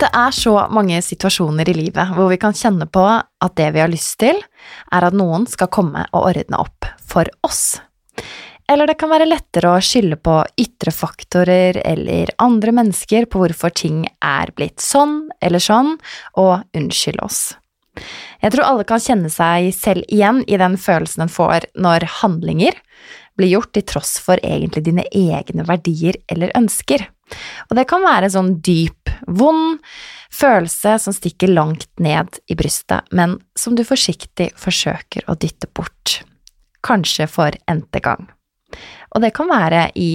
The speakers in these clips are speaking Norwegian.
Det er så mange situasjoner i livet hvor vi kan kjenne på at det vi har lyst til, er at noen skal komme og ordne opp for oss. Eller det kan være lettere å skylde på ytre faktorer eller andre mennesker på hvorfor ting er blitt sånn eller sånn, og unnskylde oss. Jeg tror alle kan kjenne seg selv igjen i den følelsen en får når handlinger blir gjort til tross for egentlig dine egne verdier eller ønsker. Og det kan være en sånn dyp, vond følelse som stikker langt ned i brystet, men som du forsiktig forsøker å dytte bort. Kanskje for n-te gang. Og det kan være i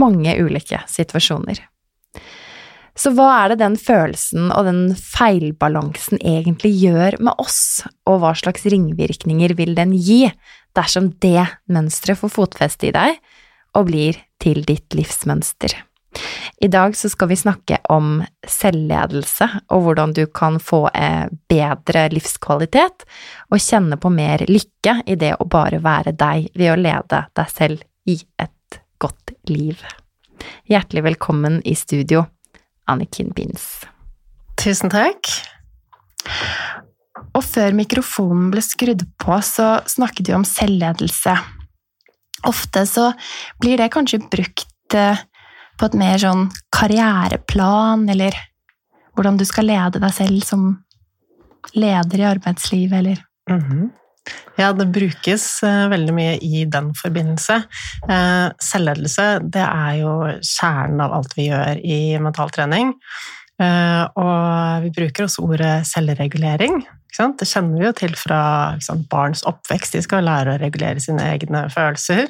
mange ulike situasjoner. Så hva er det den følelsen og den feilbalansen egentlig gjør med oss, og hva slags ringvirkninger vil den gi dersom det mønsteret får fotfeste i deg og blir til ditt livsmønster? I dag så skal vi snakke om selvledelse og hvordan du kan få eh, bedre livskvalitet og kjenne på mer lykke i det å bare være deg ved å lede deg selv i et godt liv. Hjertelig velkommen i studio, Anniken Binds. Tusen takk. Og før mikrofonen ble skrudd på, så snakket vi om selvledelse. Ofte så blir det kanskje brukt eh, på et mer sånn karriereplan, eller hvordan du skal lede deg selv som leder i arbeidslivet, eller mm -hmm. Ja, det brukes uh, veldig mye i den forbindelse. Uh, selvledelse, det er jo kjernen av alt vi gjør i mentaltrening. trening. og vi bruker også ordet selvregulering. Det kjenner vi jo til fra barns oppvekst. De skal lære å regulere sine egne følelser.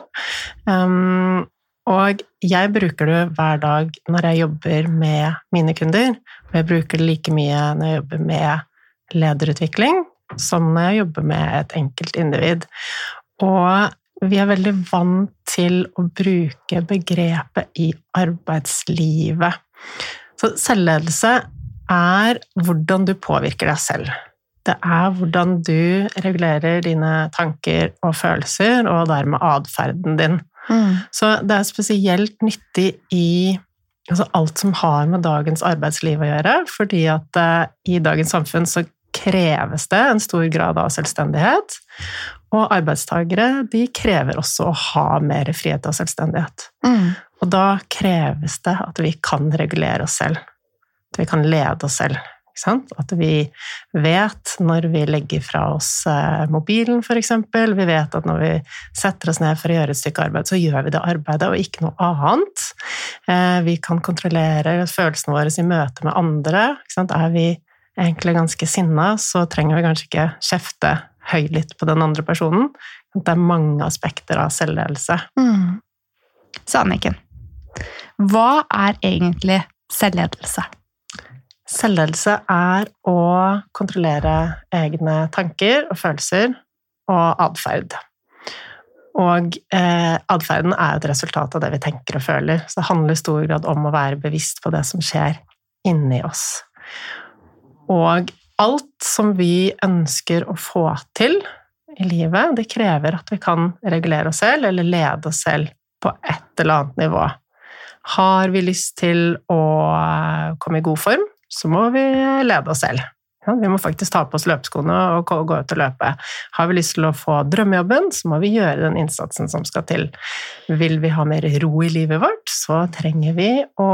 Og jeg bruker det hver dag når jeg jobber med mine kunder, og jeg bruker det like mye når jeg jobber med lederutvikling, som når jeg jobber med et enkeltindivid. Og vi er veldig vant til å bruke begrepet i arbeidslivet. Så selvledelse er hvordan du påvirker deg selv. Det er hvordan du regulerer dine tanker og følelser, og dermed atferden din. Mm. Så det er spesielt nyttig i altså alt som har med dagens arbeidsliv å gjøre, fordi at uh, i dagens samfunn så kreves det en stor grad av selvstendighet. Og arbeidstakere de krever også å ha mer frihet og selvstendighet. Mm. Og da kreves det at vi kan regulere oss selv. At vi kan lede oss selv. At vi vet når vi legger fra oss eh, mobilen, f.eks. Vi vet at når vi setter oss ned for å gjøre et stykke arbeid, så gjør vi det arbeidet og ikke noe annet. Eh, vi kan kontrollere følelsene våre i møte med andre. Er vi egentlig ganske sinna, så trenger vi kanskje ikke kjefte høylytt på den andre personen. Det er mange aspekter av selvledelse. Mm. Så Anniken, hva er egentlig selvledelse? Selvledelse er å kontrollere egne tanker og følelser og atferd. Og eh, atferden er et resultat av det vi tenker og føler, så det handler i stor grad om å være bevisst på det som skjer inni oss. Og alt som vi ønsker å få til i livet, det krever at vi kan regulere oss selv eller lede oss selv på et eller annet nivå. Har vi lyst til å komme i god form, så må vi lede oss selv. Ja, vi må faktisk ta på oss løpeskoene og gå ut og løpe. Har vi lyst til å få drømmejobben, så må vi gjøre den innsatsen som skal til. Vil vi ha mer ro i livet vårt, så trenger vi å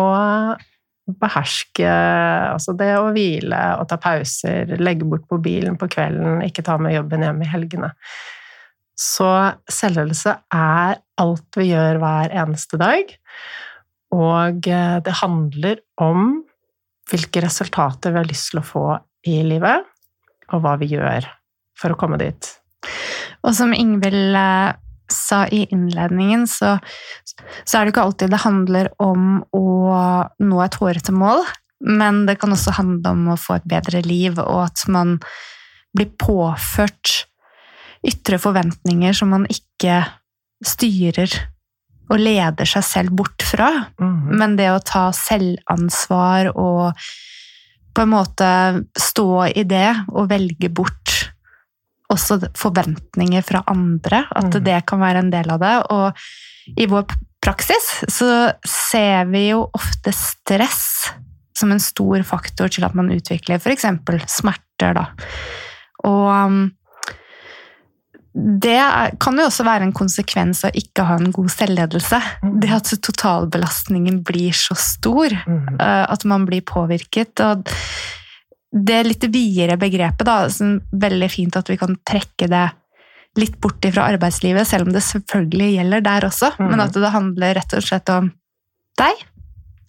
beherske altså det å hvile og ta pauser, legge bort mobilen på kvelden, ikke ta med jobben hjem i helgene. Så selvledelse er alt vi gjør hver eneste dag, og det handler om hvilke resultater vi har lyst til å få i livet, og hva vi gjør for å komme dit. Og som Ingvild eh, sa i innledningen, så, så, er det ikke alltid det handler om å nå et hårete mål, men det kan også handle om å få et bedre liv, og at man blir påført ytre forventninger som man ikke styrer og leder seg selv bort fra. Mm. Men det å ta selvansvar og på en måte stå i det og velge bort også forventninger fra andre, at mm. det kan være en del av det. Og i vår praksis så ser vi jo ofte stress som en stor faktor til at man utvikler f.eks. smerter. Da. Og um, det kan jo også være en konsekvens av ikke å ha en god selvledelse. Mm. Det at totalbelastningen blir så stor mm. Eh, at man blir påvirket. og det litt videre begrepet, da, som veldig fint at vi kan trekke det litt bort fra arbeidslivet, selv om det selvfølgelig gjelder der også, mm. men at det handler rett og slett om deg,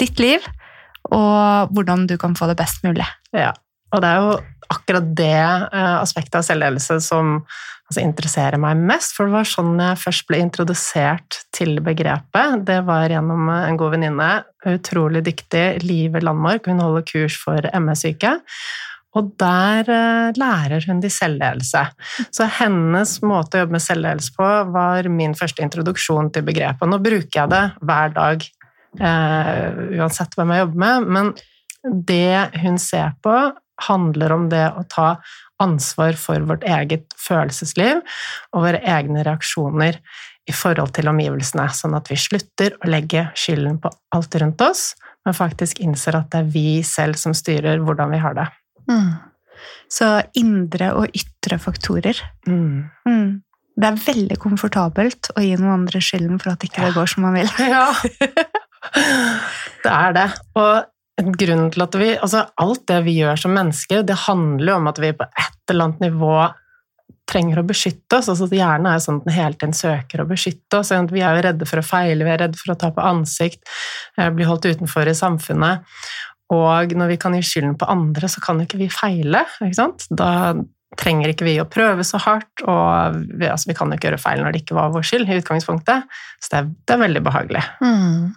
ditt liv, og hvordan du kan få det best mulig. Ja, og det er jo akkurat det eh, aspektet av selvledelse som altså, interesserer meg mest, for det var sånn jeg først ble introdusert til begrepet. Det var gjennom en god venninne, utrolig dyktig, Live Landmark. Hun holder kurs for ME-syke. Og der uh, lærer hun de selvledelse. Så hennes måte å jobbe med selvledelse på var min første introduksjon til begrepet. Nå bruker jeg det hver dag, uh, uansett hvem jeg jobber med, men det hun ser på, handler om det å ta ansvar for vårt eget følelsesliv og våre egne reaksjoner i forhold til omgivelsene, sånn at vi slutter å legge skylden på alt rundt oss, men faktisk innser at det er vi selv som styrer hvordan vi har det. Mm. Så indre og ytre faktorer. Mm. Mm. Det er veldig komfortabelt å gi noen andre skylden for at ikke det går som man vil. Ja. det er det. Og grunnen til at vi Altså, alt det vi gjør som mennesker, det handler jo om at vi på et eller annet nivå trenger å beskytte oss. altså Hjernen er jo sånn at den hele tiden søker å beskytte oss. Vi er jo redde for å feile, vi er redde for å tape ansikt, eh, bli holdt utenfor i samfunnet. Og når vi kan gi skylden på andre, så kan ikke vi feile. ikke sant? Da trenger ikke vi å prøve så hardt, og vi, altså, vi kan jo ikke gjøre feil når det ikke var vår skyld i utgangspunktet. Så det er, det er veldig behagelig. Mm.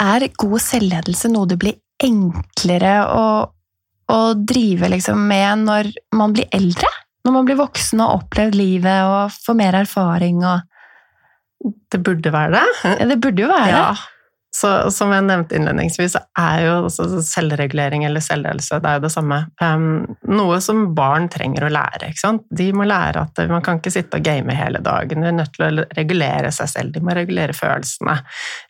Er god selvledelse noe det blir enklere å, å drive liksom med når man blir eldre? Når man blir voksen og har opplevd livet og får mer erfaring og Det burde være det. ja, Det burde jo være Ja. Så som jeg nevnte innledningsvis, så er jo selvregulering eller selvledelse det er jo det samme. Um, noe som barn trenger å lære. ikke sant? De må lære at man kan ikke sitte og game hele dagen. De er nødt til å regulere seg selv. De må regulere følelsene.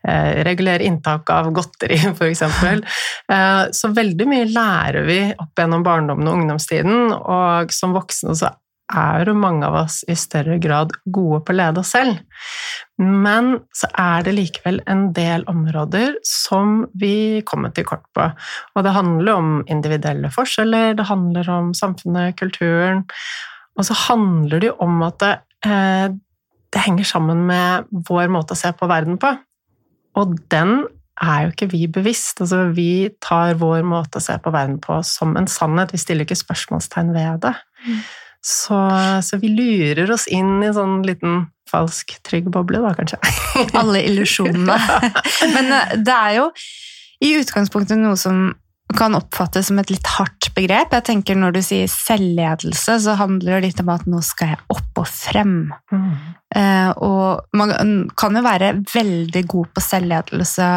Uh, regulere inntak av godteri, f.eks. Uh, så veldig mye lærer vi opp gjennom barndommen og ungdomstiden, og som voksne så er jo mange av oss i større grad gode på å lede oss selv. Men så er det likevel en del områder som vi kommer til kort på. Og det handler om individuelle forskjeller, det handler om samfunnet, kulturen. Og så handler det jo om at det, eh, det henger sammen med vår måte å se på verden på. Og den er jo ikke vi bevisst. Altså, vi tar vår måte å se på verden på som en sannhet. Vi stiller ikke spørsmålstegn ved det. Mm. Så, så vi lurer oss inn i sånn liten falsk, trygg boble, da, kanskje. Alle illusjonene. Men eh, det er jo i utgangspunktet noe som kan oppfattes som et litt hardt begrep. Jeg tenker Når du sier selvledelse, så handler det litt om at nå skal jeg opp og frem. Mm. Eh, og man kan jo være veldig god på selvledelse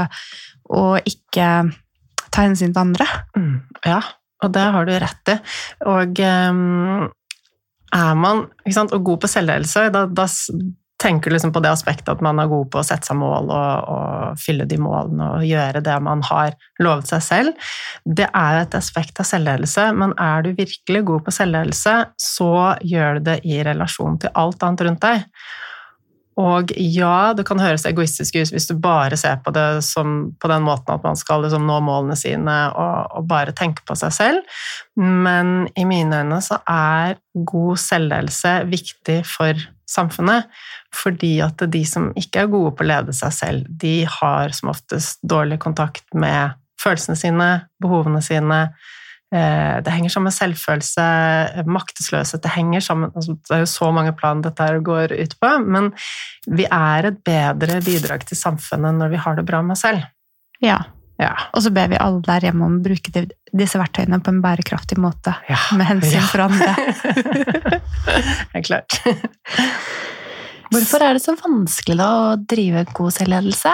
og ikke ta hensyn til andre. Mm, ja, og det har du rett i. Og um, er man sant, og god på selvledelse, da, da tenker du liksom på det aspektet at man er god på å sette seg mål og, og fylle de målene og gjøre det man har lovet seg selv. Det er et aspekt av selvledelse, men er du virkelig god på selvledelse, så gjør du det i relasjon til alt annet rundt deg. Og ja, det kan høres egoistisk ut hvis du bare ser på det som på den måten at man skal liksom nå målene sine og, og bare tenke på seg selv, men i mine øyne så er god selvledelse viktig for samfunnet, fordi at de som ikke er gode på å lede seg selv, de har som oftest dårlig kontakt med følelsene sine, behovene sine, Det henger sammen med selvfølelse, maktesløshet Det henger sammen altså, Det er jo så mange plan dette her går ut på, men vi er et bedre bidrag til samfunnet når vi har det bra med oss selv. Ja. Ja. Og så ber vi alle der hjemme om å bruke de, disse verktøyene på en bærekraftig måte. ja. Med hensyn Ja. for andre. det er klart. Hvorfor er det så vanskelig da å drive god selvledelse?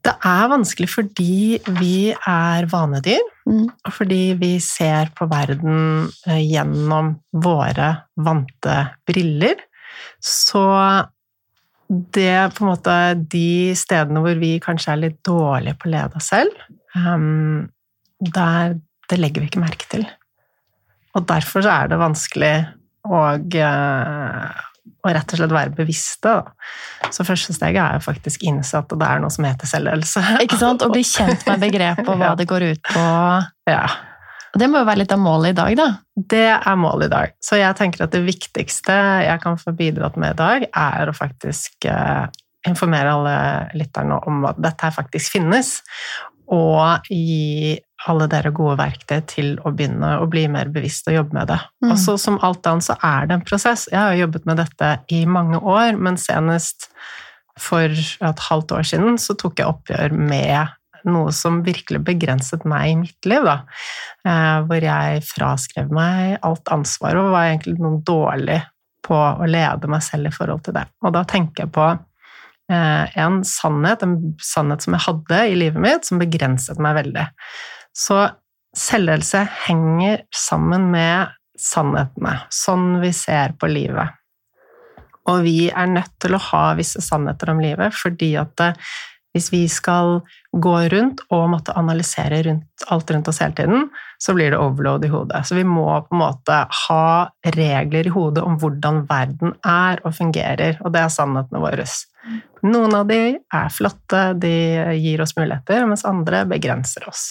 Det er vanskelig fordi vi er vanedyr, Mm. og fordi vi ser på verden eh, gjennom våre vante briller. Så det på en måte de stedene hvor vi kanskje er litt dårlige på å lede oss selv, ehm, der, det legger vi ikke merke til. Og derfor så er det vanskelig å, å rett og slett være bevisste. Da. Så første steget er jo faktisk innse at det er noe som heter selvledelse. Ikke sant? Og bli kjent med begrepet og hva Ja. det går ut på. Ja. Og det må jo være litt av målet i dag, da. Det er målet i dag. Så jeg tenker at det viktigste jeg kan få bidratt med i dag, er å faktisk eh, informere alle lytterne om at dette her faktisk finnes, og gi alle dere gode verktøy til å begynne å bli mer bevisst og jobbe med det. Mm. Og så som alt annet så er det en prosess. Jeg har jo jobbet med dette i mange år, men senest for et halvt år siden så tok jeg oppgjør med noe som virkelig begrenset meg i mitt liv, da. Eh, hvor jeg fraskrev meg alt ansvar og var egentlig noe dårlig på å lede meg selv i forhold til det. Og da tenker jeg på eh, en sannhet, en sannhet som jeg hadde i livet mitt, som begrenset meg veldig. Så selvledelse henger sammen med sannhetene, sånn vi ser på livet. Og vi er nødt til å ha visse sannheter om livet, fordi at det, hvis vi skal gå rundt og måtte analysere rundt, alt rundt oss hele tiden, så blir det overload i hodet. Så vi må på en måte ha regler i hodet om hvordan verden er og fungerer, og det er sannhetene våre. Noen av de er flotte, de gir oss muligheter, mens andre begrenser oss.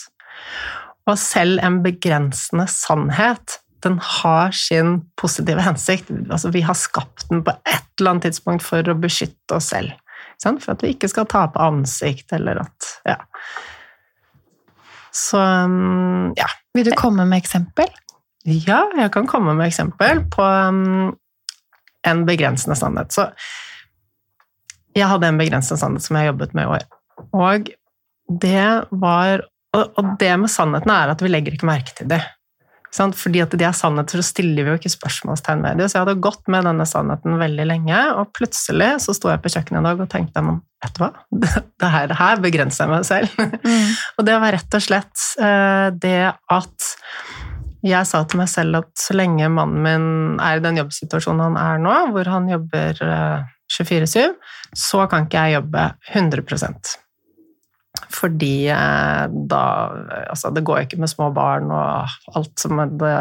Og selv en begrensende sannhet, den har sin positive hensikt. Altså, vi har skapt den på et eller annet tidspunkt for å beskytte oss selv. Sant? For at vi ikke skal tape ansikt, eller at Ja. Så um, ja. Vil du komme med eksempel? Ja, jeg kan komme med eksempel på um, en begrensende sannhet. Så jeg hadde en begrensende sannhet som jeg jobbet med i år. Og det var og, og det med sannheten er at vi legger ikke merke til det. Sant? Fordi at de er sannheter, så stiller vi jo ikke spørsmålstegn ved det. Så jeg hadde gått med denne sannheten veldig lenge, og plutselig så sto jeg på kjøkkenet en dag og tenkte men vet du hva, det, det, her, det her begrenser jeg meg selv. Mm. og det var rett og slett uh, det at jeg sa til meg selv at så lenge mannen min er i den jobbsituasjonen han er nå, hvor han jobber 24-7, eh, så kan ikke jeg jobbe 100 fordi eh, da Altså, det går ikke med små barn og alt som det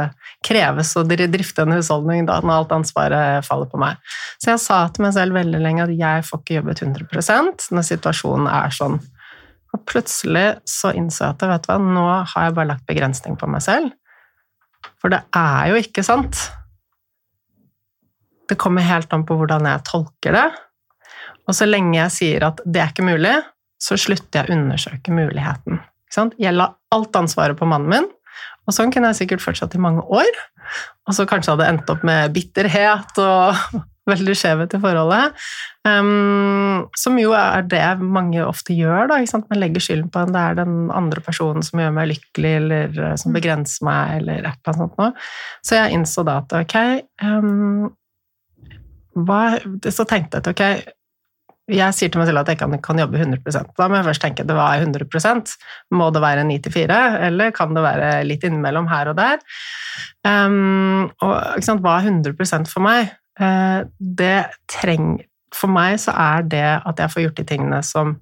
kreves å drifte en husholdning da når alt ansvaret faller på meg. Så jeg sa til meg selv veldig lenge at jeg får ikke jobbet 100% når situasjonen er sånn. Og plutselig så innså jeg at vet du hva, nå har jeg bare lagt begrensning på meg selv. For det er jo ikke sant. Det kommer helt an på hvordan jeg tolker det. Og så lenge jeg sier at det er ikke mulig, så slutter jeg å undersøke muligheten. Jeg la alt ansvaret på mannen min, og sånn kunne jeg sikkert fortsatt i mange år. Og så kanskje hadde endt opp med bitterhet og veldig skjevhet i forholdet. Um, som jo er det mange ofte gjør. da, Man legger skylden på en det er den andre personen som gjør meg lykkelig, eller eh, som mm. begrenser meg, eller et eller annet sånt noe. Så jeg innså da at ok um, hva, Så tenkte jeg at ok, jeg sier til meg selv at jeg kan, kan jobbe 100 Da må jeg først tenke det var 100% Må det være 9 til 4, eller kan det være litt innimellom her og der? Um, og hva er 100% for meg? Uh, det treng, For meg så er det at jeg får gjort de tingene som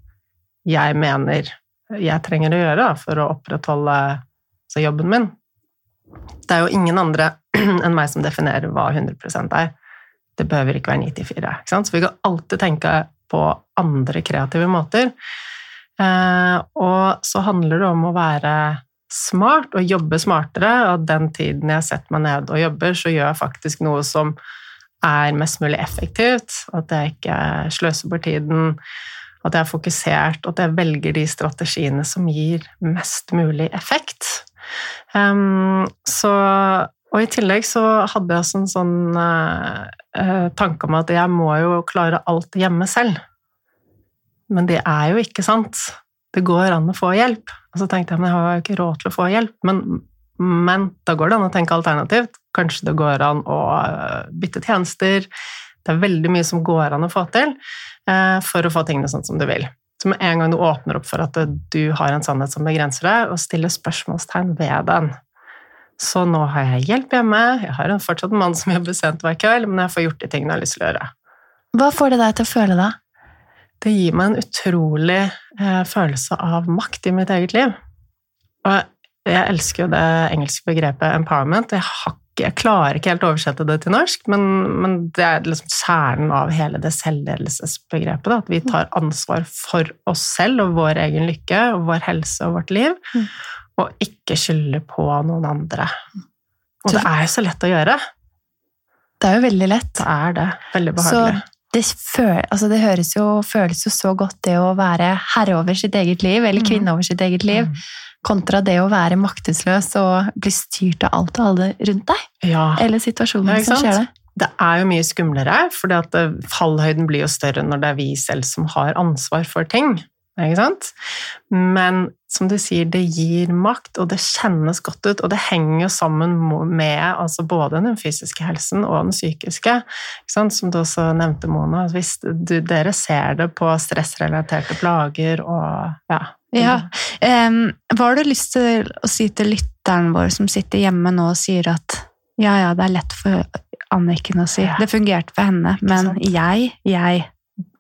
jeg mener jeg trenger å gjøre for å opprettholde altså, jobben min. Det er jo ingen andre enn meg som definerer hva 100% er. Det behøver ikke være 9 til 4. Så vi kan alltid tenke på andre kreative måter. Eh, og så handler det om å være smart og jobbe smartere. Og den tiden jeg setter meg ned og jobber, så gjør jeg faktisk noe som er mest mulig effektivt. At jeg ikke sløser bort tiden, at jeg er fokusert, at jeg velger de strategiene som gir mest mulig effekt. Um, så, og i tillegg så hadde jeg også en sånn uh, uh, tanke om at jeg må jo klare alt hjemme selv. Men det er jo ikke sant. Det går an å få hjelp. Og så tenkte jeg men jeg har jo ikke råd til å få hjelp. Men, men da går det an å tenke alternativt. Kanskje det går an å øh, bytte tjenester. Det er veldig mye som går an å få til eh, for å få tingene sånn som du vil. Så med en gang du åpner opp for at du har en sannhet som begrenser deg, og stiller spørsmålstegn ved den Så nå har jeg hjelp hjemme, jeg har fortsatt en mann som jobber sent hver kveld, men jeg får gjort de tingene jeg har lyst til å gjøre. Hva får det deg til å føle da? det gir meg en utrolig eh, følelse av makt i mitt eget liv. Og jeg elsker jo det engelske begrepet empowerment. Jeg, har, jeg klarer ikke helt å oversette det til norsk, men, men det er liksom kjernen av hele det selvledelsesbegrepet. Da, at vi tar ansvar for oss selv og vår egen lykke og vår helse og vårt liv, mm. Og ikke skylde på noen andre. Og det er jo så lett å gjøre. Det er jo veldig lett. Det er det. Veldig behagelig. Så det, føl, altså det jo, føles jo så godt, det å være herre over sitt eget liv, eller mm. kvinne over sitt eget liv, mm. kontra det å være maktesløs og bli styrt av alt og alle rundt deg. Ja. Eller situasjonen som skjer deg. Det er jo mye skumlere, for fallhøyden blir jo større når det er vi selv som har ansvar for ting. Ikke sant? Men som du sier, det gir makt, og det kjennes godt ut. Og det henger jo sammen med altså både den fysiske helsen og den psykiske. Som du også nevnte, Mona. Hvis du, dere ser det på stressrelaterte plager og ja. ja. Um, hva har du lyst til å si til lytteren vår som sitter hjemme nå og sier at ja, ja, det er lett for Anniken å si. Det fungerte for henne, men jeg, jeg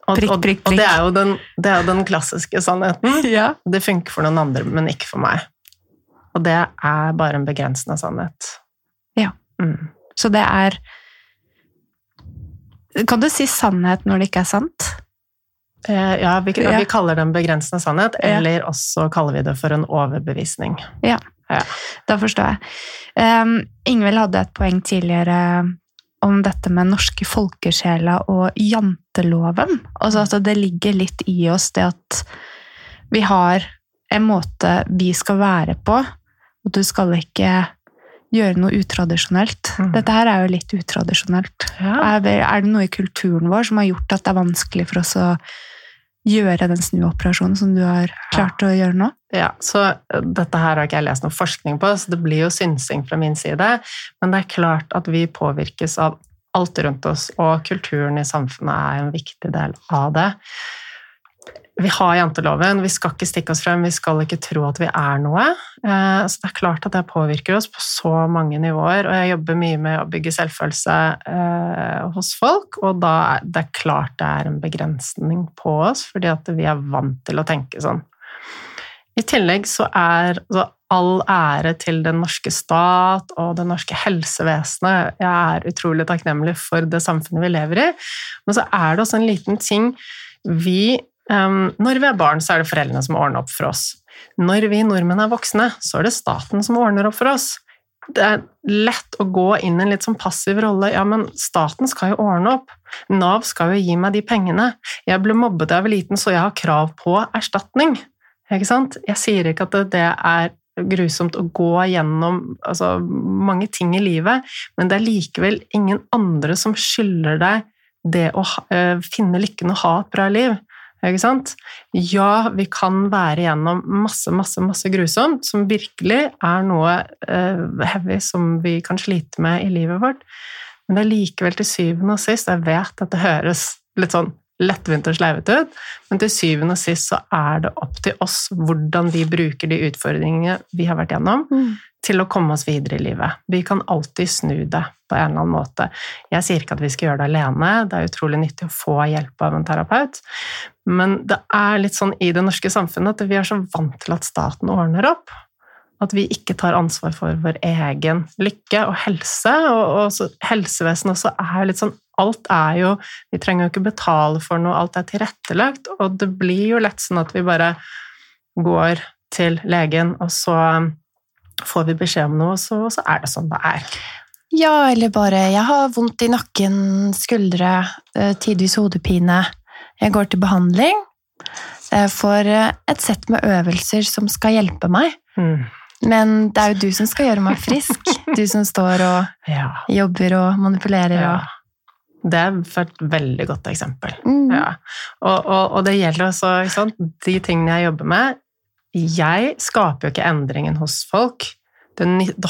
Prikk, prikk, prikk. Og, det er jo den, er jo den klassiske sannheten. Ja. Det funker for noen andre, men ikke for meg. Og det er bare en begrensende sannhet. Ja. Mm. Så det er Kan du si sannhet når det ikke er sant? Eh, ja, vi, ja. vi kaller det en begrensende sannhet, ja. eller også kaller vi det for en overbevisning. Ja, ja. da forstår jeg. Um, Ingvild hadde et poeng tidligere om dette med norske folkesjeler og janteloven. Altså at det ligger litt i oss det at vi har en måte vi skal være på, og du skal ikke gjøre noe utradisjonelt. Mm. Dette her er jo litt utradisjonelt. Ja. Er, det, noe i kulturen vår som har gjort at det er vanskelig for oss å gjøre den snuoperasjonen som du har klart ja. å gjøre nå? Ja, så dette her har ikke jeg lest noe forskning på, så det blir jo synsing fra min side. Men det er klart at vi påvirkes av alt rundt oss, og kulturen i samfunnet er en viktig del av det. Vi har janteloven, vi skal ikke stikke oss frem, vi skal ikke tro at vi er noe. Eh, så det er klart at det påvirker oss på så mange nivåer, og jeg jobber mye med å bygge selvfølelse eh, hos folk, og da er det klart det er en begrensning på oss, fordi at vi er vant til å tenke sånn. I tillegg så er altså, all ære til den norske stat og det norske helsevesenet. Jeg er utrolig takknemlig for det samfunnet vi lever i. Men så er det også en liten ting vi um, Når vi er barn, så er det foreldrene som ordner opp for oss. Når vi nordmenn er voksne, så er det staten som ordner opp for oss. Det er lett å gå inn i en litt sånn passiv rolle. Ja, men staten skal jo ordne opp. Nav skal jo gi meg de pengene. Jeg ble mobbet da jeg var liten, så jeg har krav på erstatning. Ikke sant? Jeg sier ikke at det er grusomt å gå gjennom altså, mange ting i livet, men det er likevel ingen andre som skylder deg det å uh, finne lykken og ha et bra liv. Ikke sant? Ja, vi kan være gjennom masse, masse, masse grusomt, som virkelig er noe uh, heavy som vi kan slite med i livet vårt, men det er likevel til syvende og sist Jeg vet at det høres litt sånn lettvint og sleivete ut, men til syvende og sist så er det opp til oss hvordan vi bruker de utfordringene vi har vært gjennom, mm. til å komme oss videre i livet. Vi kan alltid snu det på en eller annen måte. Jeg sier ikke at vi skal gjøre det alene, det er utrolig nyttig å få hjelp av en terapeut, men det er litt sånn i det norske samfunnet at vi er så vant til at staten ordner opp. At vi ikke tar ansvar for vår egen lykke og helse. Og, og helsevesenet også er litt sånn alt er jo Vi trenger jo ikke betale for noe, alt er tilrettelagt, og det blir jo lett sånn at vi bare går til legen, og så får vi beskjed om noe, så, så er det sånn det er. Ja, eller bare 'jeg har vondt i nakken, skuldre, eh, tidvis hodepine'. Jeg går til behandling. Får eh, et sett med øvelser som skal hjelpe meg. Mm. Men det er jo du som skal gjøre meg frisk. Du som står og ja. jobber og manipulerer ja. og det er et veldig godt eksempel. Mm. Ja. Og, og, og, det gjelder også de tingene jeg jobber med Jeg skaper jo ikke endringen hos folk. Det,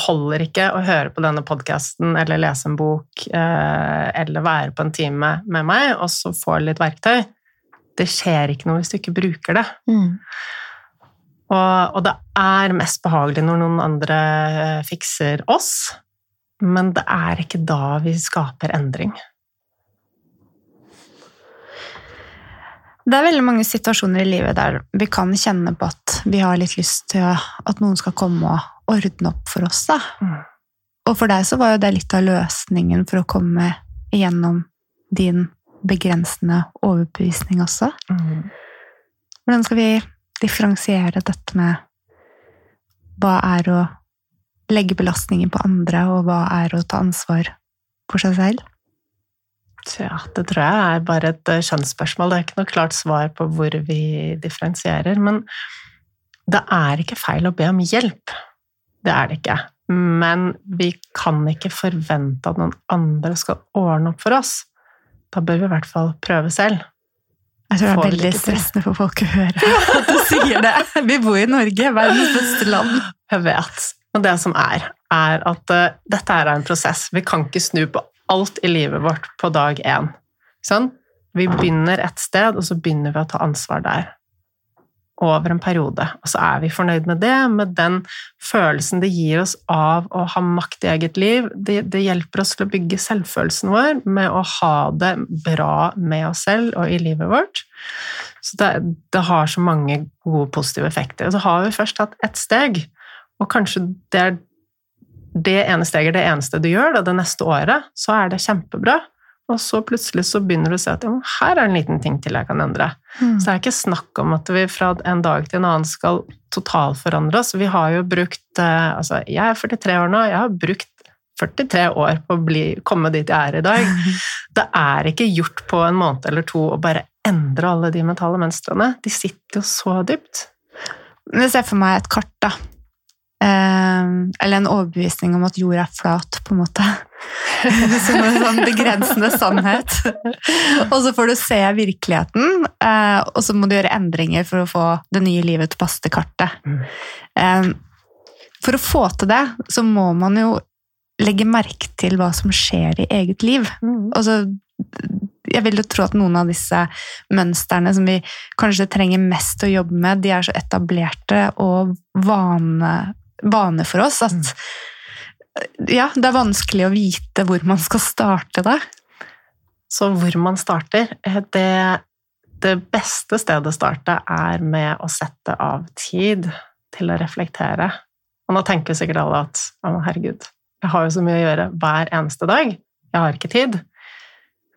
holder ikke å høre på denne podkasten eller lese en bok eh, eller være på en time med meg og så få litt verktøy. Det skjer ikke noe hvis du ikke bruker det. Mm. Og, og, det er mest behagelig når noen andre fikser oss, men det er ikke da vi skaper endring. Det er veldig mange situasjoner i livet der vi kan kjenne på at vi har litt lyst til at noen skal komme og ordne opp for oss. Da. Mm. Og for deg så var jo det litt av løsningen for å komme igjennom din begrensende overbevisning også. Mm. Hvordan skal vi differensiere dette med hva er å legge belastningen på andre, og hva er å ta ansvar for seg selv? Ja, det tror jeg er bare et eh, kjønnsspørsmål. Det er ikke noe klart svar på hvor vi differensierer. Men det er ikke feil å be om hjelp. Det er det ikke. Men vi kan ikke forvente at noen andre skal ordne opp for oss. Da bør vi i hvert fall prøve selv. Jeg tror det er veldig stressende for folk å høre at du sier det. Vi bor i Norge, verdens beste land. Jeg vet. Og det som er, er at uh, dette er en prosess. Vi kan ikke snu på alt i livet vårt på dag én. Sånn? Vi begynner et sted, og så begynner vi å ta ansvar der. Over en periode. Og så er vi fornøyd med det, med den følelsen det gir oss av å ha makt i eget liv. Det, det hjelper oss til å bygge selvfølelsen vår med å ha det bra med oss selv og i livet vårt. Så det, det har så mange gode, positive effekter. Og så har vi først tatt ett steg, og kanskje det er det ene steget er det eneste du gjør da, det neste året, så er det kjempebra. Og så plutselig så begynner du å se at ja, her er en liten ting til jeg kan endre. Mm. Så det er ikke snakk om at vi fra en dag til en annen skal totalforandre oss. Vi har jo brukt eh, Altså, jeg er 43 år nå, jeg har brukt 43 år på å bli, komme dit jeg er i dag. Det er ikke gjort på en måned eller to å bare endre alle de mentale mønstrene. De sitter jo så dypt. Jeg ser for meg et kart, da. Eh, eller en overbevisning om at jorda er flat, på en måte. som en sånn begrensende sannhet. Og så får du se virkeligheten, eh, og så må du gjøre endringer for å få det nye livet til å passe til kartet. Mm. Eh, For å få til det, så må man jo legge merke til hva som skjer i eget liv. Altså, jeg vil jo tro at noen av disse mønstrene som vi kanskje trenger mest å jobbe med, de er så etablerte og vane, vane for oss at ja, det er vanskelig å vite hvor man skal starte det. Så hvor man starter, eh, det, det beste stedet å starte er med å sette av tid til å reflektere. Og nå tenker sikkert alle at å, herregud, jeg har jo så mye å gjøre hver eneste dag. Jeg har ikke tid.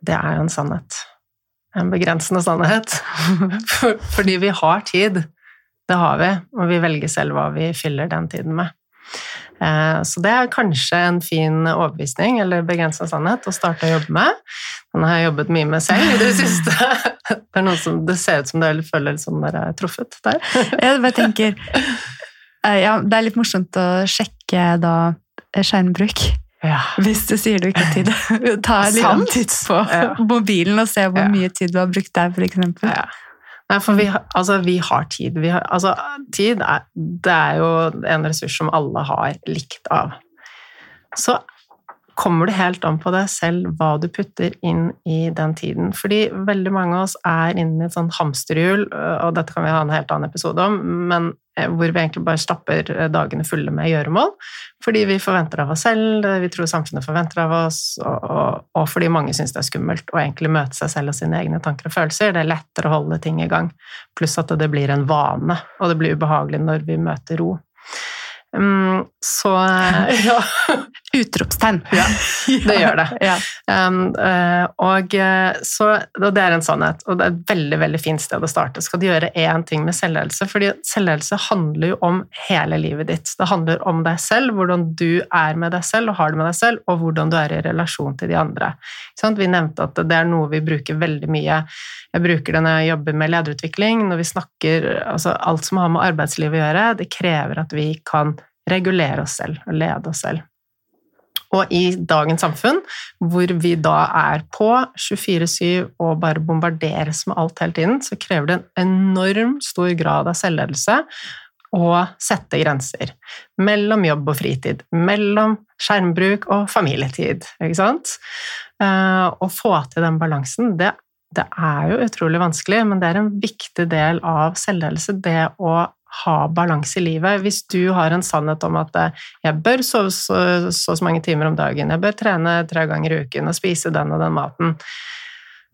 Det er jo en sannhet. En begrensende sannhet. Fordi vi har tid. Det har vi, og vi velger selv hva vi fyller den tiden med. Eh, Så det er kanskje en fin overbevisning eller begrensa sannhet å starte å jobbe med. Den har jeg jobbet mye med selv i det siste. Det, er som, det ser ut som dere føler som dere er truffet der. Jeg bare tenker eh, ja, Det er litt morsomt å sjekke da eh, skjermbruk. Ja. Hvis du sier du ikke har tid. Ta litt titt på Ja. mobilen og se hvor mye tid du har brukt der, eksempel. Ja. Nei, for vi, altså, vi har tid. Vi har, altså, tid er, det er jo en ressurs som alle har likt av. Så kommer det helt an på deg selv hva du putter inn i den tiden. Fordi veldig mange av oss er inne i et sånt hamsterhjul, og dette kan vi ha en helt annen episode om, men eh, hvor vi egentlig bare stapper dagene fulle med gjøremål. Fordi vi forventer av oss selv, vi tror samfunnet forventer av oss, og, og, og fordi mange syns det er skummelt å egentlig møte seg selv og sine egne tanker og følelser. Det er lettere å holde ting i gang. Pluss at det blir en vane, og det blir ubehagelig når vi møter ro. Um, så ja, Utropstegn. Ja, det gjør det. Ja. Um, eh, og, eh, så, og det er en sannhet, og det er et veldig veldig fint sted å starte. Skal du gjøre én ting med selvledelse? Fordi selvledelse handler jo om hele livet ditt. Det handler om deg selv, hvordan du er med deg selv og har det med deg selv, og hvordan du er i relasjon til de andre. Sånn? Vi nevnte at det er noe vi bruker veldig mye. Jeg bruker det når jeg jobber med lederutvikling, når vi snakker altså Alt som har med arbeidslivet å gjøre, det krever at vi kan regulere oss selv og lede oss selv. Og i dagens samfunn, hvor vi da er på 24-7 og bare bombarderes med alt hele tiden, så krever det en enorm stor grad av selvledelse å sette grenser mellom jobb og fritid, mellom skjermbruk og familietid, ikke sant? Eh, Å få til den balansen, det, det er jo utrolig vanskelig, men det er en viktig del av selvledelse, det å ha balanse i livet. Hvis du har en sannhet om at eh, jeg bør sove så, så, så mange timer om dagen, jeg bør trene tre ganger i uken og spise den og den maten,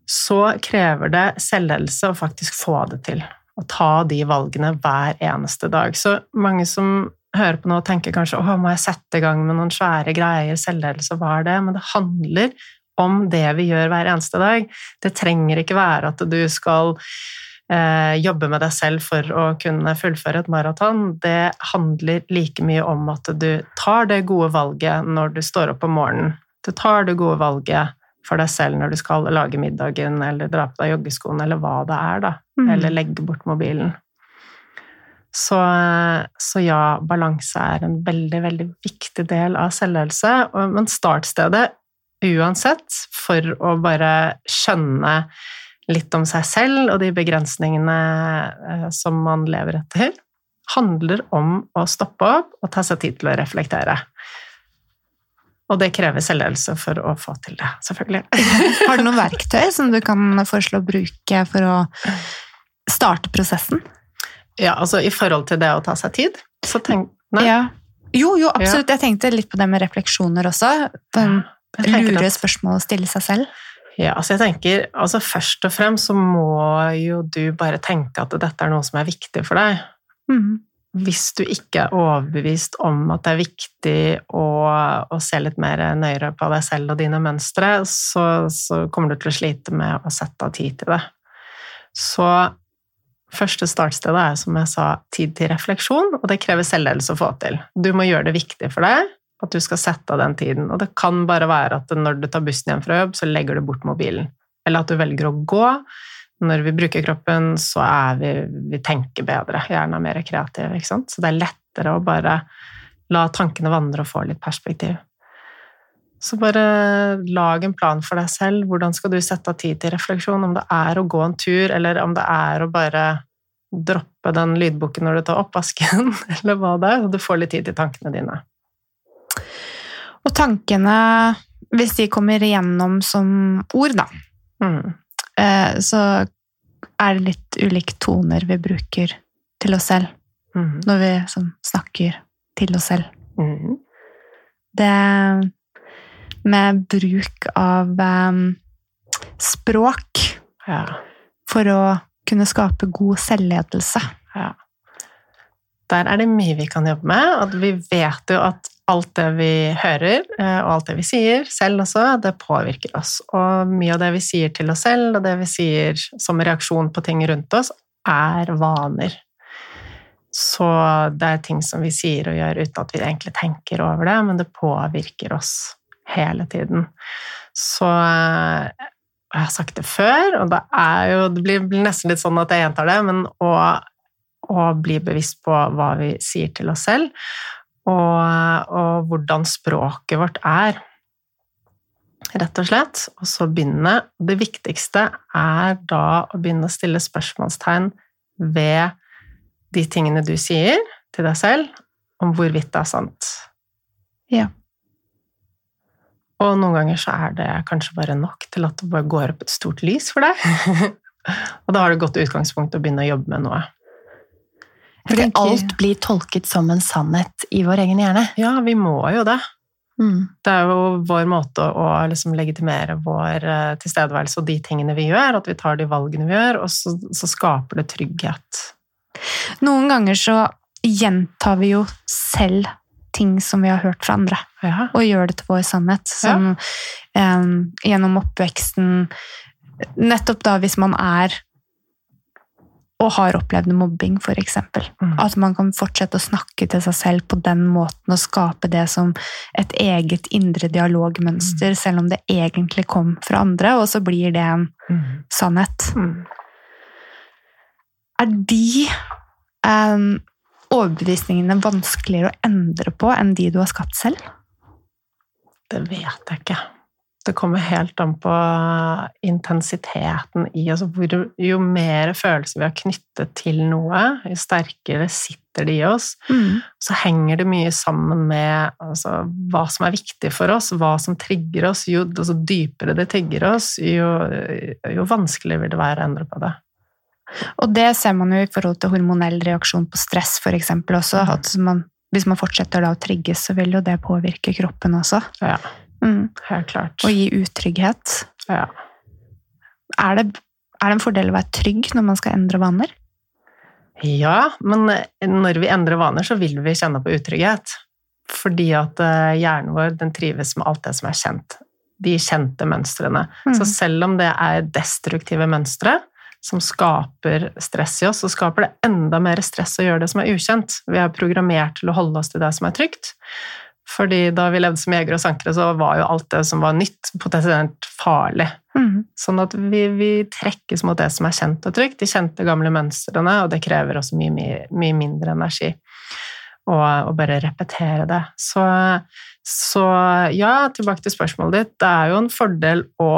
så krever det selvledelse å faktisk få det til. Å ta de valgene hver eneste dag. Så mange som hører på nå og tenker kanskje åh, må jeg sette i gang med noen svære greier, selvledelse, hva er det? Men det handler om det vi gjør hver eneste dag. Det trenger ikke være at du skal jobbe med deg selv for å kunne fullføre et maraton. Det handler like mye om at du tar det gode valget når du står opp om morgenen. Du tar det gode valget for deg selv når du skal lage middagen eller dra på deg joggeskoene eller hva det er, da. Mm. Eller legge bort mobilen. Så, så ja, balanse er en veldig, veldig viktig del av selvledelse. Men startstedet, uansett, for å bare skjønne litt om seg selv og de begrensningene eh, som man lever etter, handler om å stoppe opp og ta seg tid til å reflektere. Og det krever selvledelse for å få til det, selvfølgelig. Har du noen verktøy som du kan foreslå å bruke for å starte prosessen? Ja, altså i forhold til det å ta seg tid, så tenk Nei. Ja. Jo, jo, absolutt. Jeg tenkte litt på det med refleksjoner også. Lure at- spørsmål å stille seg selv. Ja, altså jeg tenker, altså Først og fremst så må jo du bare tenke at dette er noe som er viktig for deg. Mm. Hvis du ikke er overbevist om at det er viktig å, å se litt mer nøyere på deg selv og dine mønstre, så, så kommer du til å slite med å sette av tid til det. Så første startstedet er, som jeg sa, tid til refleksjon, og det krever selvledelse å få til. Du må gjøre det viktig for deg at du skal sette av den tiden, og det kan bare være at når du tar bussen hjem fra jobb, så legger du bort mobilen, eller at du velger å gå. Når vi bruker kroppen, så er vi, vi tenker bedre, hjernen er mer kreativ, ikke sant? Så det er lettere å bare la tankene vandre og få litt perspektiv. Så bare lag en plan for deg selv. Hvordan skal du sette av tid til refleksjon? Om det er å gå en tur, eller om det er å bare droppe den lydboken når du tar oppvasken, eller hva det er. Og du får litt tid til tankene dine. Og tankene, hvis de kommer igjennom som ord, da, Mm. eh, så er det litt ulike toner vi bruker til oss selv Mm. når vi sånn, snakker til oss selv. Mm. Det med bruk av um, språk Ja. for å kunne skape god selvledelse. Ja. Der er det mye vi kan jobbe med. og vi vet jo at alt det vi hører, eh, og alt det vi sier, selv også, det påvirker oss. Og mye av det vi sier til oss selv, og det vi sier som reaksjon på ting rundt oss, er vaner. Så det er ting som vi sier og gjør uten at vi egentlig tenker over det, men det påvirker oss hele tiden. Så og jeg har sagt det før, og det, jo, det blir nesten litt sånn at jeg gjentar det, men å, å bli bevisst på hva vi sier til oss selv, og, og hvordan språket vårt er, rett og slett. Og så begynne Det viktigste er da å begynne å stille spørsmålstegn ved de tingene du sier til deg selv, om hvorvidt det er sant. Ja. Og noen ganger så er det kanskje bare nok til at det bare går opp et stort lys for deg. og da har du et godt utgangspunkt å begynne å jobbe med noe. Fordi tenker- alt blir tolket som en sannhet i vår egen hjerne. Ja, vi må jo det. Mm. Det er jo vår måte å liksom legitimere vår eh, tilstedeværelse og de tingene vi gjør, at vi tar de valgene vi gjør, og så, så skaper det trygghet. Noen ganger så gjentar vi jo selv ting som vi har hørt fra andre, Ja. og gjør det til vår sannhet. Som em, gjennom oppveksten Nettopp da hvis man er og har opplevd mobbing, eksempel. Mm. At man kan fortsette å snakke til seg selv på den måten og skape det som et eget indre dialogmønster, selv om det egentlig kom fra andre, og så blir det en Mm. sannhet. Mm. Er de em, overbevisningene vanskeligere å endre på enn de du har skapt selv? Det vet jeg ikke. Det kommer helt an på intensiteten i altså hvor, Jo mer følelser vi har knyttet til noe, jo sterkere sitter det i oss. Så henger det mye sammen med altså, hva som er viktig for oss, hva som trigger oss. Jo altså, dypere det trigger oss, jo, jo vanskeligere vil det være å endre på det. Og det ser man jo i forhold til hormonell reaksjon på stress, eksempel også. Mhm. At man, hvis man fortsetter da å trigges, så vil jo det påvirke kroppen også. Ja, Mm. helt klart. Og gi utrygghet. Ja. Er det, er det en fordel å være trygg når man skal endre vaner? Ja, men når vi endrer vaner, så vil vi kjenne på utrygghet. Fordi at eh, hjernen vår den trives med alt det som er kjent. De kjente mønstrene. Mm. Så selv om det er destruktive mønstre som skaper stress i oss, så skaper det enda mer stress å gjøre det som er ukjent. Vi er programmert til å holde oss til det som er trygt. Fordi da vi levde som jegere og sankere, så var jo alt det som var nytt, potensielt farlig. Mm. Sånn at vi, vi trekkes mot det som er kjent og trygt, de kjente gamle mønstrene, og det krever også mye, mye, mye mindre energi å å bare repetere det. Så, så ja, tilbake til spørsmålet ditt. Det er jo en fordel å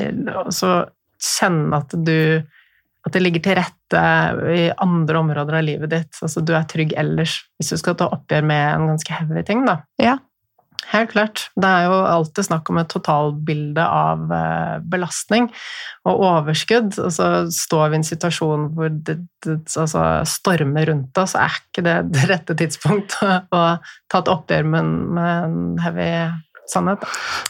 eh, kjenne at du at det ligger til rette i andre områder av livet ditt. Altså du er trygg ellers, hvis du skal ta oppgjør med en ganske heavy ting, da. Ja. Helt klart. Det er jo alltid snakk om et totalbilde av eh, belastning og overskudd. Og så står vi i en situasjon hvor det, det altså, stormer rundt oss, er ikke det det rette tidspunktet å, ta et oppgjør med, med en heavy sannhet.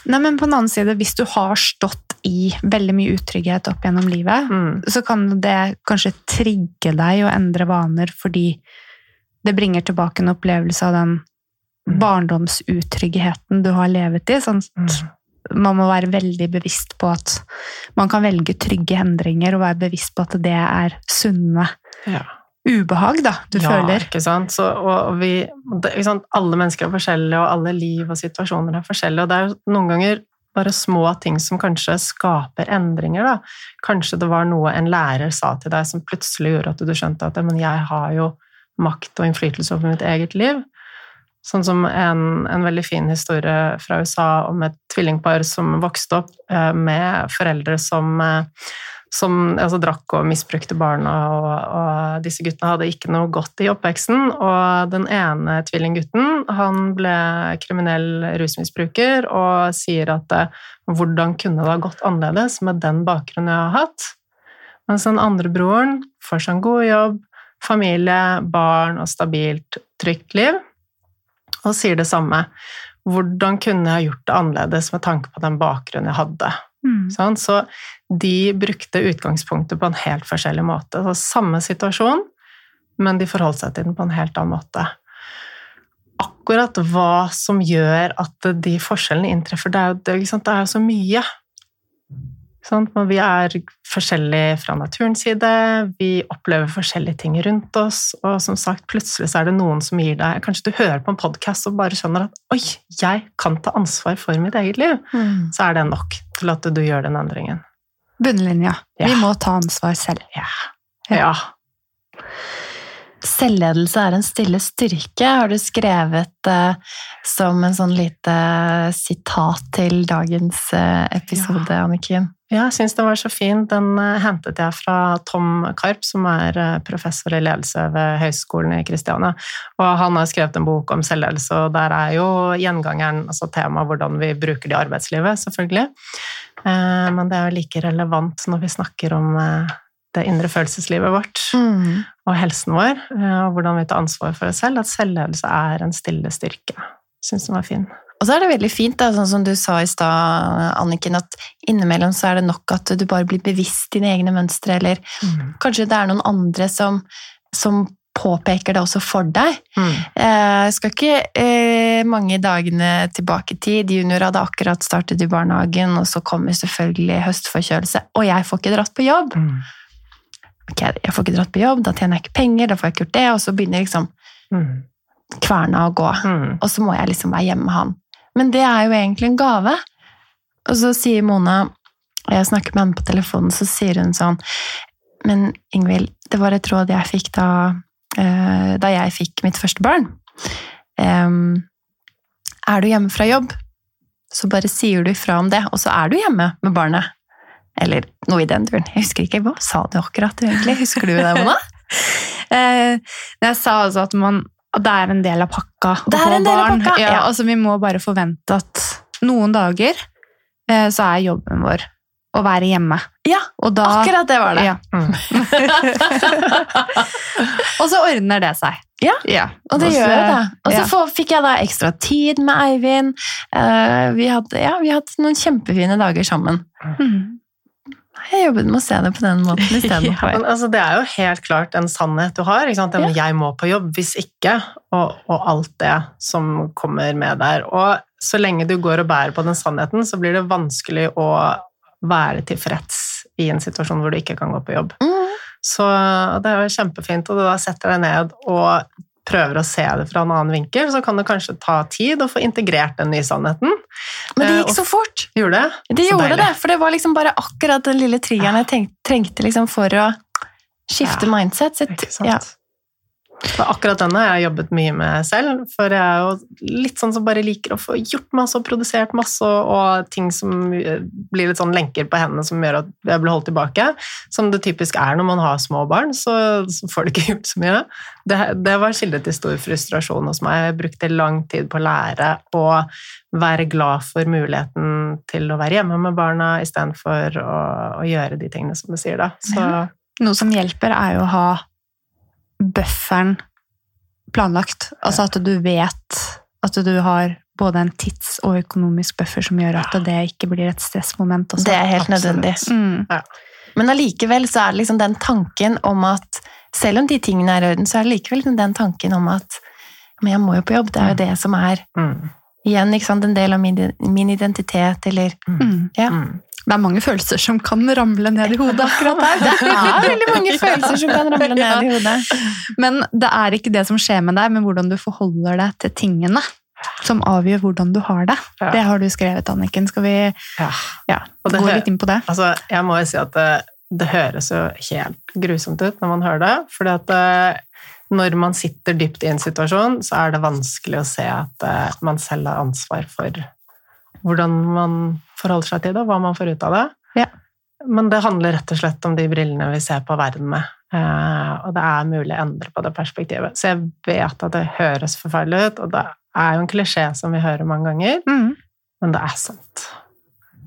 Nei, men på den annen side, hvis du har stått i veldig mye utrygghet opp gjennom livet, Mm. så kan det kanskje trigge deg å endre vaner fordi det bringer tilbake en opplevelse av den Mm. barndomsutryggheten du har levet i. Sånn at Mm. man må være veldig bevisst på at man kan velge trygge endringer og være bevisst på at det er sunne Ja. ubehag da, du ja, føler. ikke sant? Så, og, vi, ikke sant? Alle mennesker er forskjellige, og alle liv og situasjoner er forskjellige. Og det er jo noen ganger bare små ting som kanskje skaper endringer. Da. Kanskje det var noe en lærer sa til deg som plutselig gjorde at du skjønte at jeg har jo makt og innflytelse over mitt eget liv. Sånn som en, en veldig fin historie fra USA om et tvillingpar som vokste opp eh, med foreldre som, eh, som altså, drakk og misbrukte barna, og, og disse guttene hadde ikke noe godt i oppveksten. Og den ene tvillinggutten han ble kriminell rusmisbruker og sier at eh, hvordan kunne det ha gått annerledes med den bakgrunnen jeg har hatt? Mens den andre broren får seg en god jobb, familie, barn og stabilt, trygt liv og sier det samme. Hvordan kunne jeg gjort det annerledes med tanke på den bakgrunnen jeg hadde? Mm. Sånn, så de brukte utgangspunktet på en helt forskjellig måte. Så samme situasjon, men de forholdt seg til den på en helt annen måte. Akkurat hva som gjør at de forskjellene inntreffer, det er jo, det, det er jo så mye. Sånn? Men vi er forskjellige fra naturens side, vi opplever forskjellige ting rundt oss, og som sagt, plutselig er det noen som gir deg Kanskje du hører på en podkast og bare skjønner at 'oi, jeg kan ta ansvar for mitt eget liv', Mm. så er det nok til at du gjør den endringen. Bunnlinja. Ja. Vi må ta ansvar selv. Ja. Ja. ja. Selvledelse er en stille styrke, har du skrevet eh, som en sånn lite sitat til dagens eh, episode, Anniken. Ja, jeg syns den var så fin. Den eh, hentet jeg fra Tom Karp, som er eh, professor i ledelse ved Høgskolen i Kristiania. Og han har skrevet en bok om selvledelse, og der er jo gjengangeren altså tema hvordan vi bruker det i arbeidslivet, selvfølgelig. Eh, Men det er jo like relevant når vi snakker om det indre følelseslivet vårt Mm. og helsen vår, og hvordan vi tar ansvar for oss selv, at selvledelse er en stille styrke. Syns den var fin. Og så er det veldig fint, da, sånn som du sa i stad, Anniken, at innimellom så er det nok at du bare blir bevisst dine egne mønstre, eller kanskje det er noen andre som, som påpeker det også for deg. Mm. Eh, skal ikke eh, mange dagene tilbake i tid. Junior hadde akkurat startet i barnehagen, og så kommer selvfølgelig høstforkjølelse, og jeg får ikke dratt på jobb. Mm. Ok, jeg får ikke dratt på jobb, da tjener jeg ikke penger, da får jeg ikke gjort det, og så begynner liksom Mm. kverna å gå. Mm. Og så må jeg liksom være hjemme med han. Men det er jo egentlig en gave. Og så sier Mona, og jeg snakker med henne på telefonen, så sier hun sånn Men Ingvild, det var et råd jeg fikk da, eh, da jeg fikk mitt første barn. Er du hjemme fra jobb, så bare sier du ifra om det, og så er du hjemme med barnet. Eller noe i den duren. Jeg husker ikke. Hva sa du akkurat, egentlig? Husker du det, Mona? Eh, jeg sa altså at, man, det er en del av pakka. å få barn. Ja, ja. altså, vi må bare forvente at noen dager eh, så er jobben vår å være hjemme. Ja, Og da, akkurat det var det. Ja. Mm. Og så ordner det seg. Ja. Og det Også, gjør det. Og så ja. fikk jeg da ekstra tid med Eivind. Uh, vi, hadde, ja, vi hadde noen kjempefine dager sammen. Mm. Jeg jobbet med å se det på den måten istedenfor. ja, altså, det er jo helt klart en sannhet du har. Ikke sant? Ja, Jeg må på jobb, hvis ikke, og, og alt det som kommer med der. Og så lenge du går og bærer på den sannheten, så blir det vanskelig å være tilfreds i en situasjon hvor du ikke kan gå på jobb. Mm. Så det er jo kjempefint, og du da setter deg ned og prøver å se det fra en annen vinkel, så kan det kanskje ta tid å få integrert den nye sannheten. Men det Eh, gikk så fort. Gjorde det? Det gjorde det, for det var liksom bare akkurat den lille triggeren jeg trengte liksom for å skifte mindset. Så, ja. Og akkurat denne har jeg jobbet mye med selv, for jeg er jo litt sånn som bare liker å få gjort masse og produsert masse, og ting som eh, blir litt sånn lenker på hendene som gjør at jeg blir holdt tilbake. Som det typisk er når man har små barn, så, så får du ikke gjort så mye. Det, det var kilde til stor frustrasjon hos meg. Jeg brukte lang tid på å lære å være glad for muligheten til å være hjemme med barna istedenfor å, å gjøre de tingene som du sier da. Så Noe som hjelper, er jo å ha bufferen planlagt. Altså at du vet at du har både en tids- og økonomisk buffer som gjør at det ikke blir et stressmoment. Også. Det er helt Absolutt. nødvendig. Mm. Men allikevel så er det liksom den tanken om at selv om de tingene er i orden, så er det likevel liksom den tanken om at men jeg må jo på jobb, det er jo det som er mm, igjen ikke sant, en del av min, min identitet, eller Mm. Ja. mm. Det er mange følelser som kan ramle ned i hodet akkurat der. Det er veldig mange følelser som kan ramle ned i hodet. Men det er ikke det som skjer med deg, men hvordan du forholder deg til tingene som avgjør hvordan du har det. Ja. Det har du skrevet, Anniken. Skal vi Ja. ja, det gå litt inn på det? Altså, jeg må jo si at det, det høres jo helt grusomt ut når man hører det, fordi at det, når man sitter dypt i en situasjon, så er det vanskelig å se at eh, man selv har ansvar for hvordan man forholder seg til det, og hva man får ut av det. Ja. Men det handler rett og slett om de brillene vi ser på verden med. Eh, og det er mulig å endre på det perspektivet. Så jeg vet at det høres forferdelig ut, og det er jo en klisjé som vi hører mange ganger, Mm. men det er sant.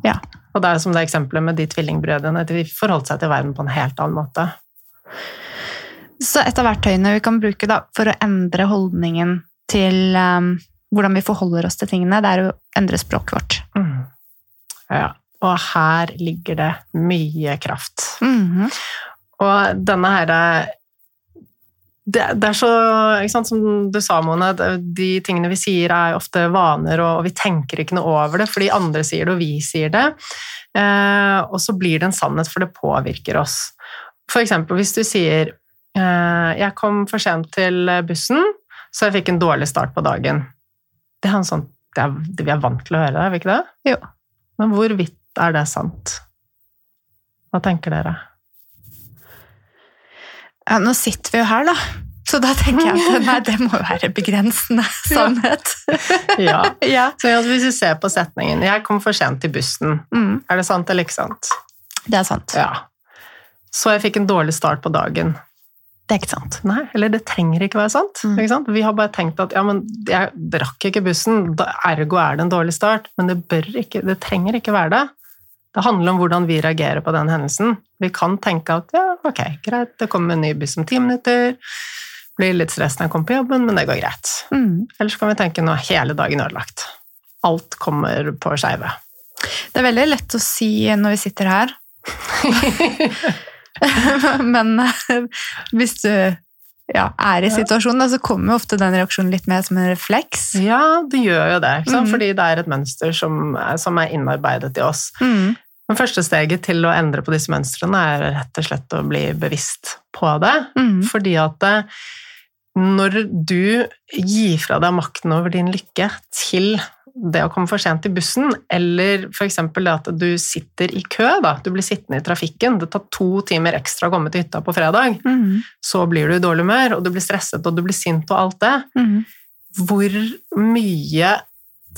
Ja. Og det er jo som det eksempelet med de tvillingbrødrene, de forholdt seg til verden på en helt annen måte. Så et av verktøyene vi kan bruke da, for å endre holdningen til um, hvordan vi forholder oss til tingene, det er å endre språket vårt. Mm. Ja. Og her ligger det mye kraft. Mhm. Og denne her det, det er så ikke sant, Som du sa, Mone, de tingene vi sier er ofte vaner, og, vi tenker ikke noe over det fordi andre sier det, og vi sier det. Eh, og så blir det en sannhet, for det påvirker oss. For eksempel hvis du sier 'Jeg kom for sent til bussen, så jeg fikk en dårlig start på dagen'. Det er, en sånn, det er det vi er vant til å høre, er vi ikke det? Jo. Men hvorvidt er det sant? Hva tenker dere? Ja, nå sitter vi jo her, da. Så da tenker jeg at nei, det må være begrensende sannhet. Ja. ja. Så hvis vi ser på setningen 'Jeg kom for sent til bussen', Mm, er det sant eller ikke sant? det er sant. Ja. Så jeg fikk en dårlig start på dagen. Det er ikke sant. Nei, eller det trenger ikke være sant. Mm. Ikke sant? Vi har bare tenkt at ja, men jeg drakk ikke bussen, da- ergo er det en dårlig start. Men det, bør ikke, det trenger ikke være det. Det handler om hvordan vi reagerer på den hendelsen. Vi kan tenke at ja, ok, greit, det kommer en ny buss om ti minutter. Blir litt stress når jeg kommer på jobben, men det går greit. Mm. Ellers kan vi tenke nå er hele dagen ødelagt. Alt kommer på skeive. Det er veldig lett å si når vi sitter her. Men eh, hvis du ja, er i situasjonen, så kommer jo ofte den reaksjonen litt mer som en refleks. Ja, det gjør jo det? Mhm. fordi det er et mønster som, som er innarbeidet i oss. Mm. Men første steget til å endre på disse mønstrene er rett og slett å bli bevisst på det. Mm. Fordi at når du gir fra deg makten over din lykke til det å komme for sent til bussen, eller f.eks. det at du sitter i kø, da. du blir sittende i trafikken, det tar to timer ekstra å komme til hytta på fredag, Mm. så blir du i dårlig humør, og du blir stresset og du blir sint og alt det. Mm. hvor mye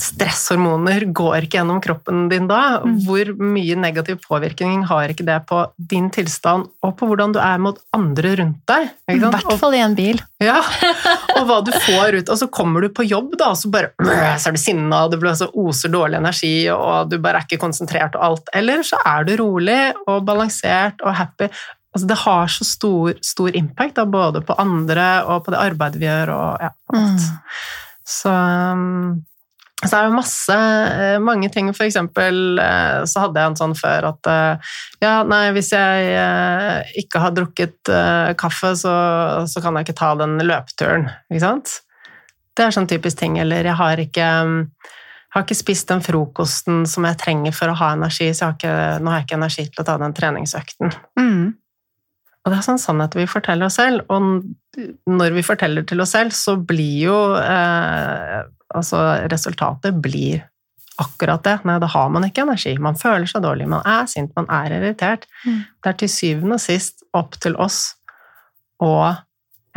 stresshormoner går ikke gjennom kroppen din da? Mm. Hvor mye negativ påvirkning har ikke det på din tilstand, og på hvordan du er mot andre rundt deg? I hvert fall i en bil. Ja, og hva du får ut, og så kommer du på jobb da, og så bare så er du sinna, og så oser dårlig energi, og du bare er ikke konsentrert og alt. Eller så er du rolig og balansert og happy. Altså, det har så stor, stor impact da, både på andre og på det arbeidet vi gjør, og ja, alt. alt. Så, um, så er det masse, eh, mange ting. For eksempel eh, så hadde jeg en sånn før at eh, ja, nei, hvis jeg ikke har drukket kaffe, så, så kan jeg ikke ta den løpeturen. Ikke sant? Det er sånn typisk ting. Eller jeg har ikke um, har ikke spist den frokosten som jeg trenger for å ha energi, så har ikke, nå har jeg ikke energi til å ta den treningsøkten. Mm. Og det er sånn sannhet vi forteller oss selv, og når vi forteller til oss selv, så blir jo eh, Altså, resultatet blir akkurat det. Nei, da har man ikke energi. Man føler seg dårlig, man er sint, man er irritert. Mm. Det er til syvende og sist opp til oss å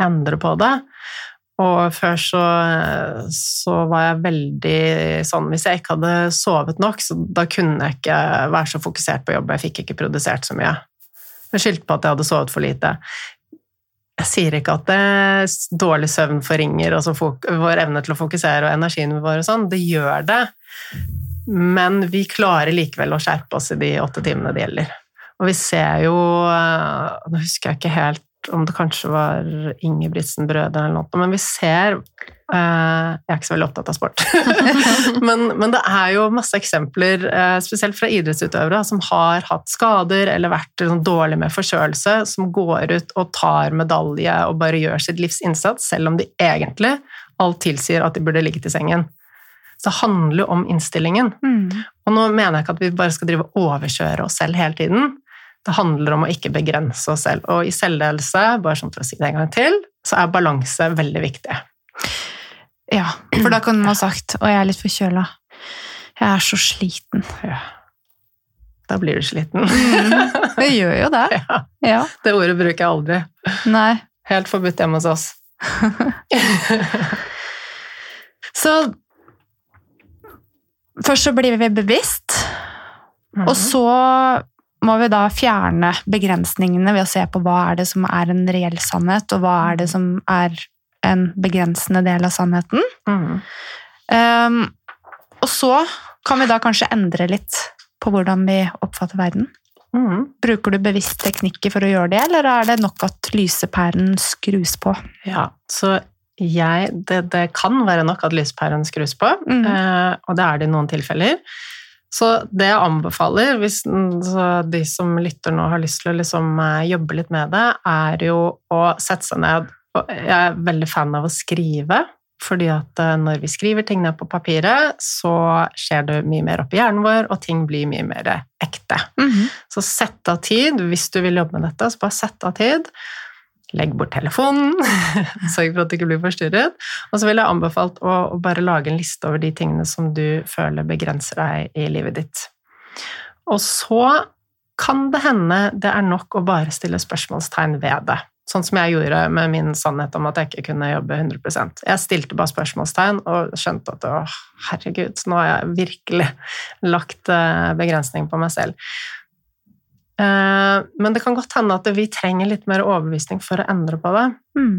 endre på det. Og før så, så var jeg veldig sånn Hvis jeg ikke hadde sovet nok, så da kunne jeg ikke være så fokusert på jobb. Jeg fikk ikke produsert så mye. Jeg skyldte på at jeg hadde sovet for lite. Jeg sier ikke at det, dårlig søvn forringer altså vår evne til å fokusere og energien vår og sånn. Det gjør det. Men vi klarer likevel å skjerpe oss i de åtte timene det gjelder. Og vi ser jo eh, Nå husker jeg ikke helt om det kanskje var Ingebrigtsen-brødrene eller noe, men vi ser eh, Jeg er ikke så veldig opptatt av sport. men, men det er jo masse eksempler, eh, spesielt fra idrettsutøvere, som har hatt skader eller vært sånn dårlig med forkjølelse, som går ut og tar medalje og bare gjør sitt livs innsats, selv om de egentlig alt tilsier at de burde ligget i sengen. Så det handler jo om innstillingen. Mm. Og nå mener jeg ikke at vi bare skal drive og overkjøre oss selv hele tiden. Det handler om å ikke begrense oss selv. Og i selvledelse, bare sånn for å si det en gang til, så er balanse veldig viktig. Ja, for da kan man sagt Og jeg er litt forkjøla. Jeg er så sliten. Ja. Da blir du sliten. Det gjør jo det. Ja, Ja. det ordet bruker jeg aldri. Nei. Helt forbudt hjemme hos oss. Så først så blir vi bevisst, mm. og så må vi da fjerne begrensningene ved å se på hva er det som er en reell sannhet, og hva er det som er en begrensende del av sannheten. Mm. Um, og så kan vi da kanskje endre litt på hvordan vi oppfatter verden. Mm. Bruker du bevisst teknikker for å gjøre det, eller er det nok at lysepæren skrus på? Ja, så jeg, det, det kan være nok at lyspæren skrus på, mm. eh, og det er det i noen tilfeller. Så det jeg anbefaler, hvis de som lytter nå har lyst til å liksom eh, jobbe litt med det, er jo å sette seg ned. Jeg er veldig fan av å skrive, fordi at eh, når vi skriver ting ned på papiret, så skjer det mye mer oppi hjernen vår, og ting blir mye mer ekte. Så sett av tid, hvis du vil jobbe med dette, så bare sett av tid. Legg bort telefonen, sørg for at du ikke blir forstyrret. Og så vil jeg anbefalt å bare lage en liste over de tingene som du føler begrenser deg i livet ditt. Og så kan det hende det er nok å bare stille spørsmålstegn ved det. Sånn som jeg gjorde med min sannhet om at jeg ikke kunne jobbe 100 Jeg stilte bare spørsmålstegn og skjønte at å, herregud, nå har jeg virkelig lagt eh, begrensning på meg selv. Eh, Men det kan godt hende at vi trenger litt mer overbevisning for å endre på det. Mm.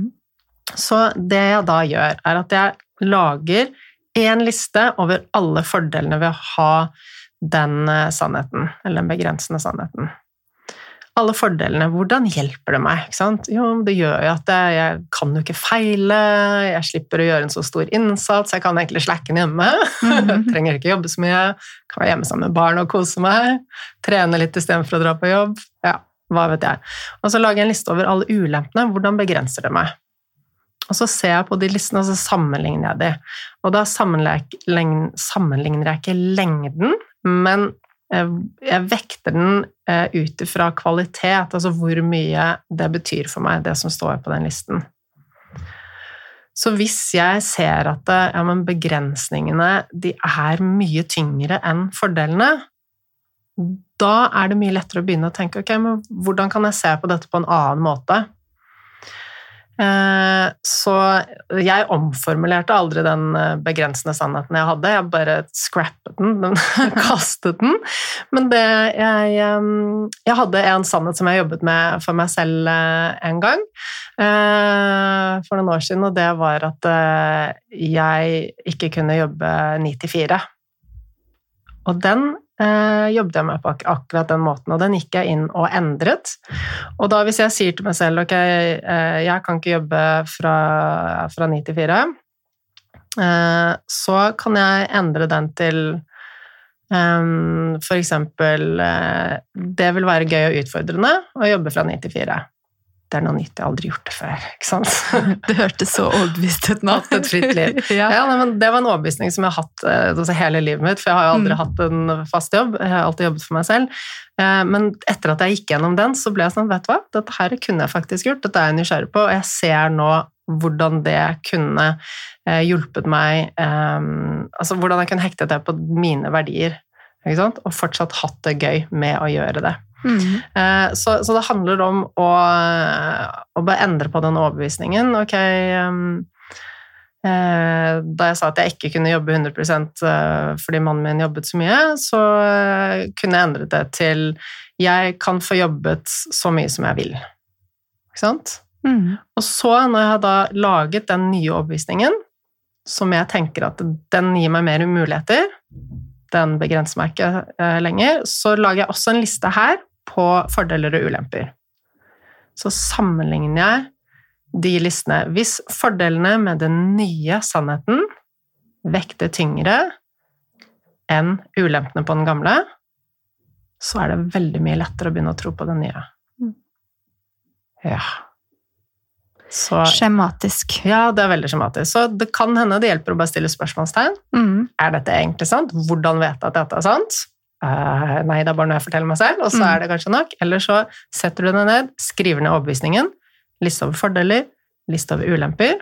Så det jeg da gjør, er at jeg lager én liste over alle fordelene ved å ha den eh, sannheten, eller den begrensende sannheten. Alle fordelene. Hvordan hjelper det meg? Jo, det gjør jo at jeg, kan jo ikke feile, jeg slipper å gjøre en så stor innsats, jeg kan egentlig slacke den hjemme. Mhm. Trenger ikke jobbe så mye, kan være hjemme sammen med barn og kose meg. Trene litt istedenfor å dra på jobb. Ja, hva vet jeg. Og så lager jeg en liste over alle ulempene. Hvordan begrenser det meg? Og så ser jeg på de listene, og så sammenligner jeg de. Og da sammenligner jeg ikke lengden, men jeg vekter den eh, ut ifra kvalitet, altså hvor mye det betyr for meg, det som står på den listen. Så hvis jeg ser at det, ja, begrensningene er mye tyngre enn fordelene, da er det mye lettere å begynne å tenke ok, men hvordan kan jeg se på dette på en annen måte? Eh, Så jeg omformulerte aldri den eh, begrensende sannheten jeg hadde, jeg bare scrappet den, den kastet den. Men det jeg Jeg hadde en sannhet som jeg jobbet med for meg selv eh, en gang for noen år siden, og det var at jeg ikke kunne jobbe ni til fire. Og den eh, jobbet jeg med på ak akkurat den måten, og den gikk jeg inn og endret. Og da hvis jeg sier til meg selv ok, eh, jeg kan ikke jobbe fra, fra 9 til 4, eh, så kan jeg endre den til um, for eksempel eh, Det vil være gøy og utfordrende å jobbe fra 9 til 4. Det er noe nytt, jeg har aldri gjort det før. ikke sant? Det hørtes så overbevist ut nå. Hatt et fritt liv. ja. Ja, nei, men Det var en overbevisning som jeg har hatt eh, altså hele livet mitt, for jeg har jo aldri Mm. hatt en fast jobb. Jeg har alltid jobbet for meg selv. Eh, Men etter at jeg gikk gjennom den, så ble jeg sånn, vet du hva, dette her kunne jeg faktisk gjort, dette er jeg nysgjerrig på, og jeg ser nå hvordan det kunne eh, hjulpet meg Altså hvordan jeg kunne hektet det på mine verdier, ikke sant? og fortsatt hatt det gøy med å gjøre det. Mhm. Eh, Så, så det handler om å, å bare endre på den overbevisningen. Ok, eh, da jeg sa at jeg ikke kunne jobbe 100 eh, fordi mannen min jobbet så mye, så kunne jeg endret det til jeg kan få jobbet så mye som jeg vil. Ikke sant? Mm. Og så, når jeg da laget den nye overbevisningen, som jeg tenker at den gir meg mer muligheter, den begrenser meg ikke lenger, så lager jeg også en liste her på fordeler og ulemper. Så sammenligner jeg de listene. Hvis fordelene med den nye sannheten vekter tyngre enn ulempene på den gamle, så er det veldig mye lettere å begynne å tro på den nye. Ja. Så Skjematisk. ja, det er veldig skjematisk. Så det kan hende det hjelper å bare stille spørsmålstegn. Mm. Er dette egentlig sant? Hvordan vet jeg at dette er sant? Eh, nei, det er bare noe jeg forteller meg selv, og så Mm. er det kanskje nok. Eller så setter du deg ned, skriver ned overbevisningen, liste over fordeler, liste over ulemper.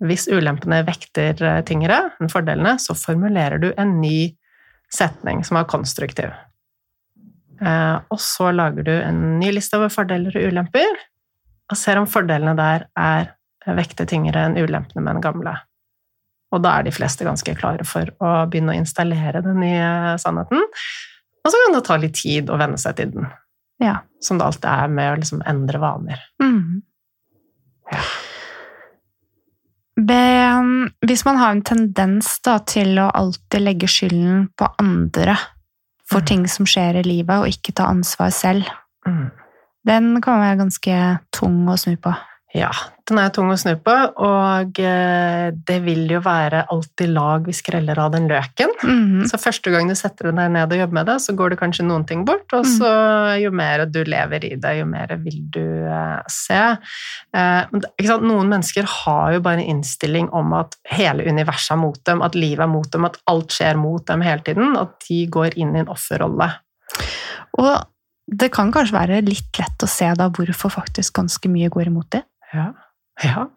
Hvis ulempene vekter eh, tyngre enn fordelene, så formulerer du en ny setning som er konstruktiv. Eh, og så lager du en ny liste over fordeler og ulemper, og ser om fordelene der er vekter tyngre enn ulempene med den gamle. Og da er de fleste ganske klare for å begynne å installere den nye sannheten. Og så kan det ta litt tid å venne seg til den, Ja. som det alltid er med å liksom endre vaner. Mm. Ja. Be, hvis man har en tendens da, til å alltid legge skylden på andre for mm. ting som skjer i livet, og ikke ta ansvar selv, Mm. den kan være ganske tung å snu på. Ja, den er tung å snu på, og eh, det vil jo være alltid lag vi skreller av den løken. Mhm. Så første gang du setter deg ned og jobber med det, så går det kanskje noen ting bort, og så jo mer du lever i det, jo mer vil du eh, se. Eh? Noen mennesker har jo bare en innstilling om at hele universet er mot dem, at livet er mot dem, at alt skjer mot dem hele tiden, at de går inn i en offerrolle. Og det kan kanskje være litt lett å se da hvorfor faktisk ganske mye går imot det. Ja. ja.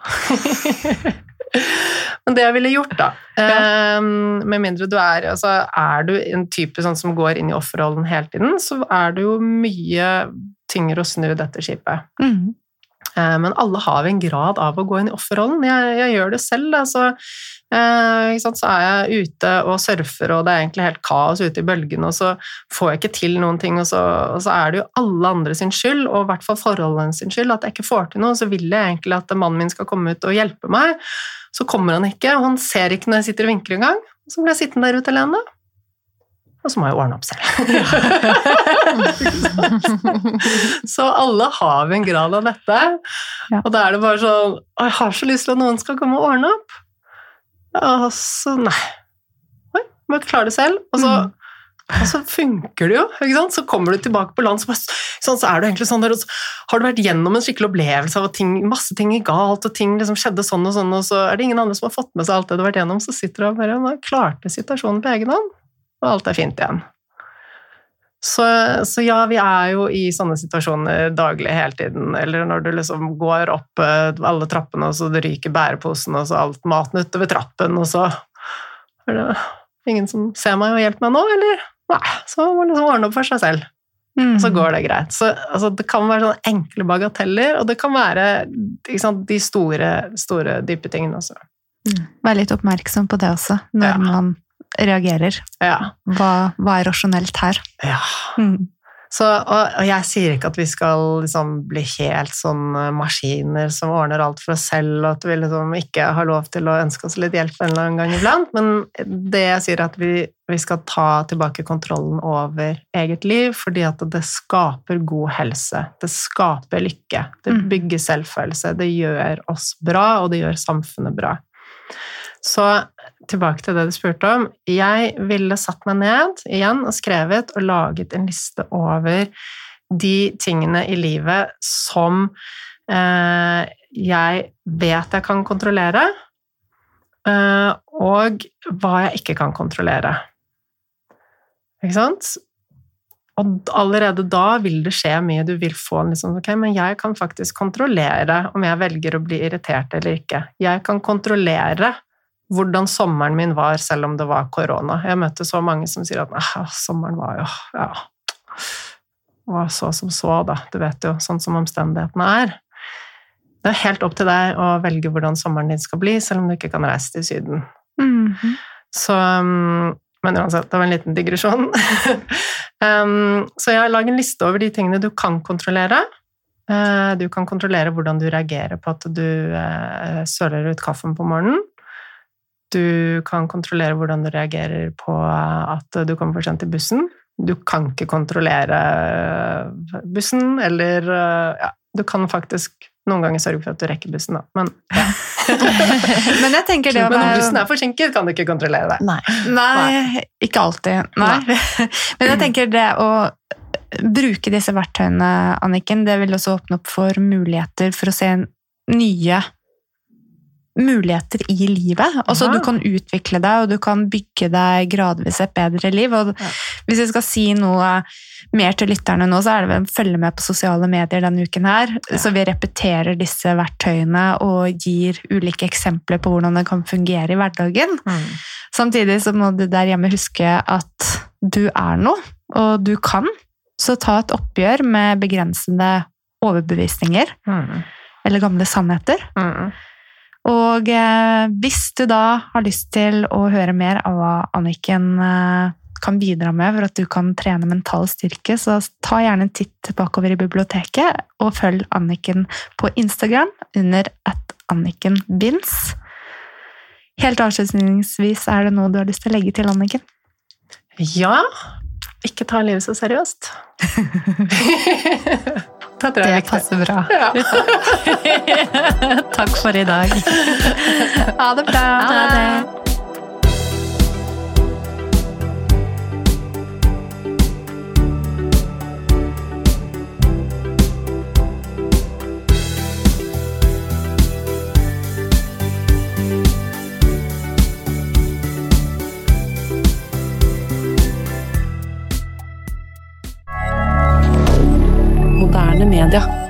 Men det jeg ville gjort, da eh, Med mindre du er altså Er du en type sånn som går inn i offerrollen hele tiden, så er det jo mye tyngre å snu dette skipet. Mhm. Eh, Men alle har vi en grad av å gå inn i offerrollen. Jeg, jeg gjør det selv. Altså, eh, ikke sant? Så er jeg ute og surfer, og det er egentlig helt kaos ute i bølgene, og så får jeg ikke til noen ting, og så, og så er det jo alle andre sin skyld, og i hvert fall forholdene sin skyld, at jeg ikke får til noe. Så vil jeg egentlig at mannen min skal komme ut og hjelpe meg. Så kommer han ikke, og han ser ikke når jeg sitter og vinker engang. Så blir jeg sittende der ute alene. Og så må jeg ordne opp selv. så alle har vi en grad av dette. Ja. Og da er det bare sånn «Å, Jeg har så lyst til at noen skal komme og ordne opp. Og så Nei. Oi, må ikke klare det selv. Og så, og så funker det jo. ikke sant? Så kommer du tilbake på land, så, bare, sånn, så er du egentlig sånn der, og så har du vært gjennom en skikkelig opplevelse av at ting, masse ting gikk galt, og ting liksom skjedde sånn og sånn, og så er det ingen andre som har fått med seg alt det du har vært gjennom, så sitter du og bare klarte situasjonen på egen hånd, og alt er fint igjen. Så, så ja, vi er jo i sånne situasjoner daglig hele tiden. Eller når du liksom går opp eh, alle trappene, og så det ryker bæreposen, og så alt maten utover trappen, og så er det ingen som ser meg og hjelper meg nå, eller? Nei, så må man liksom ordne opp for seg selv. Mhm. Så går det greit. Så altså, det kan være sånne enkle bagateller, og det kan være sant, de store, store, dype tingene også. Vær litt oppmerksom på det også, når Ja. man reagerer. Ja. Hva, hva er rasjonelt her? ja. Mm. Så, og, og jeg sier ikke at vi skal liksom bli helt sånn maskiner som ordner alt for oss selv, og at vi liksom ikke har lov til å ønske oss litt hjelp en eller annen gang iblant, men det jeg sier er at vi, vi skal ta tilbake kontrollen over eget liv, fordi at det skaper god helse, det skaper lykke, det Mm. bygger selvfølelse, det gjør oss bra, og det gjør samfunnet bra. Så tilbake til det du spurte om. Jeg ville satt meg ned igjen og skrevet og laget en liste over de tingene i livet som eh, jeg vet jeg kan kontrollere, eh, og hva jeg ikke kan kontrollere. Ikke sant? Og allerede da vil det skje mye. Du vil få en sånn Ok, men jeg kan faktisk kontrollere om jeg velger å bli irritert eller ikke. Jeg kan kontrollere hvordan sommeren min var, selv om det var korona. Jeg møtte så mange som sier at «Ah, sommeren var jo ja, var så som så, da. Du vet jo, sånn som omstendighetene er. Det er helt opp til deg å velge hvordan sommeren din skal bli, selv om du ikke kan reise til Syden. Mhm. Så um, Men uansett, det var en liten digresjon. um, så jeg har laget en liste over de tingene du kan kontrollere. Uh, Du kan kontrollere hvordan du reagerer på at du uh, søler ut kaffen på morgenen. Du kan kontrollere hvordan du reagerer på at du kommer for sent til bussen. Du kan ikke kontrollere eh, bussen, eller eh, ja, Du kan faktisk noen ganger sørge for at du rekker bussen, da. Men, Men jeg tenker det å men om bussen er forsinket, kan du ikke kontrollere det. Nei. Nei, ikke alltid. Nei. Men jeg tenker det å bruke disse verktøyene, Anniken, det vil også åpne opp for muligheter for å se nye muligheter i livet. Altså. Du kan utvikle deg, og du kan bygge deg gradvis et bedre liv. Og Ja. Hvis jeg skal si noe mer til lytterne nå, så er det vel å følge med på sosiale medier denne uken her. Ja. Så vi repeterer disse verktøyene og gir ulike eksempler på hvordan det kan fungere i hverdagen. Samtidig så må du der hjemme huske at du er noe, og du kan. Så ta et oppgjør med begrensende overbevisninger Mm. eller gamle sannheter. Mm. Og eh, hvis du da har lyst til å høre mer av hva Anniken eh, kan bidra med for at du kan trene mental styrke, så ta gjerne en titt bakover i biblioteket, og følg Anniken på Instagram under at Anniken Binds. Helt avslutningsvis, er det noe du har lyst til å legge til, Anniken? Ja. Ikke ta livet så seriøst. det Det passer bra. Ja. Takk for i dag. Ha det bra. Ha det. Moderne media.